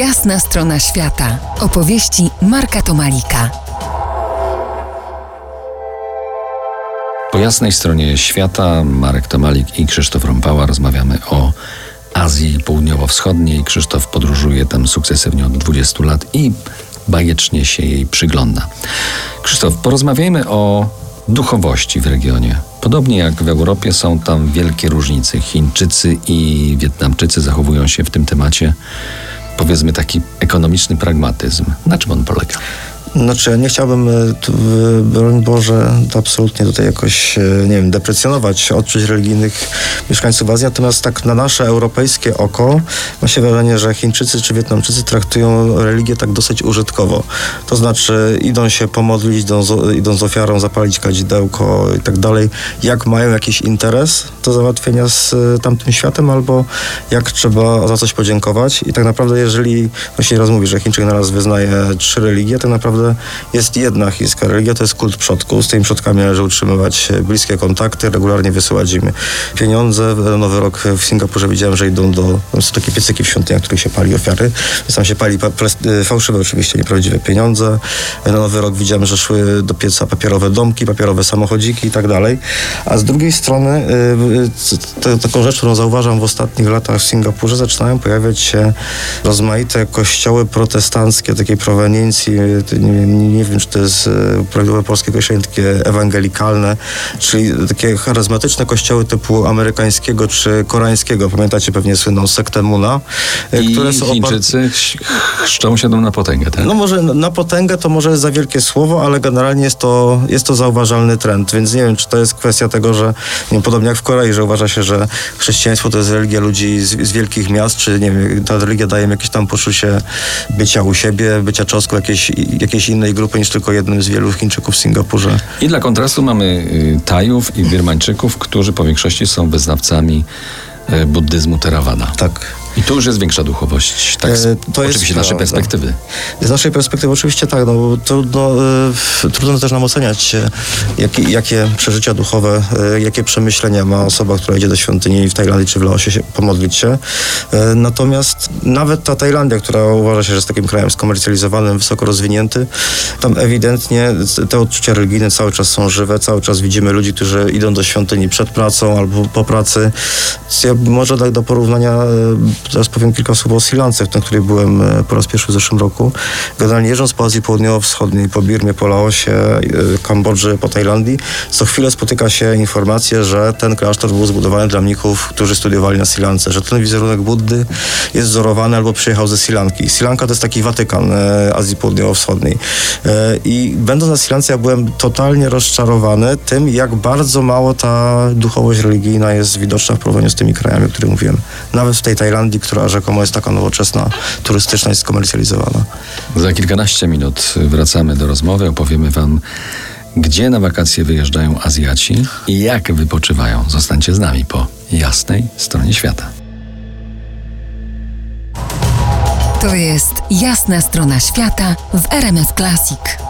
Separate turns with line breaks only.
Jasna strona świata. Opowieści Marka Tomalika.
Po jasnej stronie świata Marek Tomalik i Krzysztof Rąpała rozmawiamy o Azji Południowo-Wschodniej. Krzysztof podróżuje tam sukcesywnie od 20 lat i bajecznie się jej przygląda. Krzysztof, porozmawiajmy o duchowości w regionie. Podobnie jak w Europie są tam wielkie różnice. Chińczycy i Wietnamczycy zachowują się w tym temacie powiedzmy taki ekonomiczny pragmatyzm. Na czym on polega?
Znaczy, nie chciałbym, e, e, broń Boże, absolutnie tutaj jakoś, e, nie wiem, deprecjonować odczuć religijnych mieszkańców Azji, natomiast tak na nasze europejskie oko ma się wrażenie, że Chińczycy czy Wietnamczycy traktują religię tak dosyć użytkowo. To znaczy, idą się pomodlić, idą z, idą z ofiarą, zapalić kadzidełko i tak dalej. Jak mają jakiś interes do załatwienia z tamtym światem, albo jak trzeba za coś podziękować. I tak naprawdę, jeżeli, właśnie raz mówi, że Chińczyk na raz wyznaje trzy religie, tak naprawdę naprawdę jest jedna chińska religia, to jest kult przodków. Z tymi przodkami należy utrzymywać bliskie kontakty, regularnie wysyłać im pieniądze. Nowy rok w Singapurze widziałem, że idą do, są takie piecyki w świątyniach, których się pali ofiary. Tam się pali y, fałszywe oczywiście, nieprawdziwe pieniądze. Na Nowy rok widziałem, że szły do pieca papierowe domki, papierowe samochodziki i tak dalej. A z drugiej strony taką rzecz, którą zauważam w ostatnich latach w Singapurze, zaczynają pojawiać się rozmaite kościoły protestanckie takiej proweniencji nie, nie wiem, czy to jest e, prawidłowe polskie określenie, takie ewangelikalne, czyli takie charyzmatyczne kościoły typu amerykańskiego czy koreańskiego. Pamiętacie pewnie słynną sektę Muna,
e, I które są Chińczycy chrzczą się tam na potęgę, tak?
No może na potęgę to może jest za wielkie słowo, ale generalnie jest to, jest to zauważalny trend, więc nie wiem, czy to jest kwestia tego, że nie podobnie jak w Korei, że uważa się, że chrześcijaństwo to jest religia ludzi z, z wielkich miast, czy nie wiem, ta religia daje im jakieś tam poczucie bycia u siebie, bycia cząstką jakiejś, jakiejś innej grupy niż tylko jednym z wielu Chińczyków w Singapurze.
I dla kontrastu mamy y, Tajów i Birmańczyków, którzy po większości są wyznawcami y, buddyzmu Theravada.
Tak.
I to już jest większa duchowość, tak z, e, to oczywiście jest, z naszej perspektywy.
Z naszej perspektywy oczywiście tak, no, trudno, y, trudno też nam oceniać, jakie, jakie przeżycia duchowe, jakie przemyślenia ma osoba, która idzie do świątyni w Tajlandii czy w Laosie się, pomodlić się. Natomiast nawet ta Tajlandia, która uważa się, że jest takim krajem skomercjalizowanym, wysoko rozwinięty, tam ewidentnie te odczucia religijne cały czas są żywe, cały czas widzimy ludzi, którzy idą do świątyni przed pracą albo po pracy. Ja może tak do porównania Teraz powiem kilka słów o Sri Lance, na której byłem e, po raz pierwszy w zeszłym roku. Generalnie jeżdżąc po Azji Południowo-Wschodniej, po Birmie, po Laosie, e, Kambodży, po Tajlandii, co chwilę spotyka się informacje, że ten klasztor był zbudowany dla mnichów, którzy studiowali na Sri Lance, że ten wizerunek Buddy jest wzorowany albo przyjechał ze Sri Lanki. Sri Lanka to jest taki Watykan e, Azji Południowo-Wschodniej. I będąc na Sri Lance, ja byłem totalnie rozczarowany tym, jak bardzo mało ta duchowość religijna jest widoczna w porównaniu z tymi krajami, o których mówiłem. Nawet w tej Tajlandii Tajlandii, która rzekomo jest taka nowoczesna, turystyczna i skomercjalizowana.
Za kilkanaście minut wracamy do rozmowy, opowiemy Wam, gdzie na wakacje wyjeżdżają Azjaci i jak wypoczywają. Zostańcie z nami po jasnej stronie świata.
To jest jasna strona świata w RMS Classic.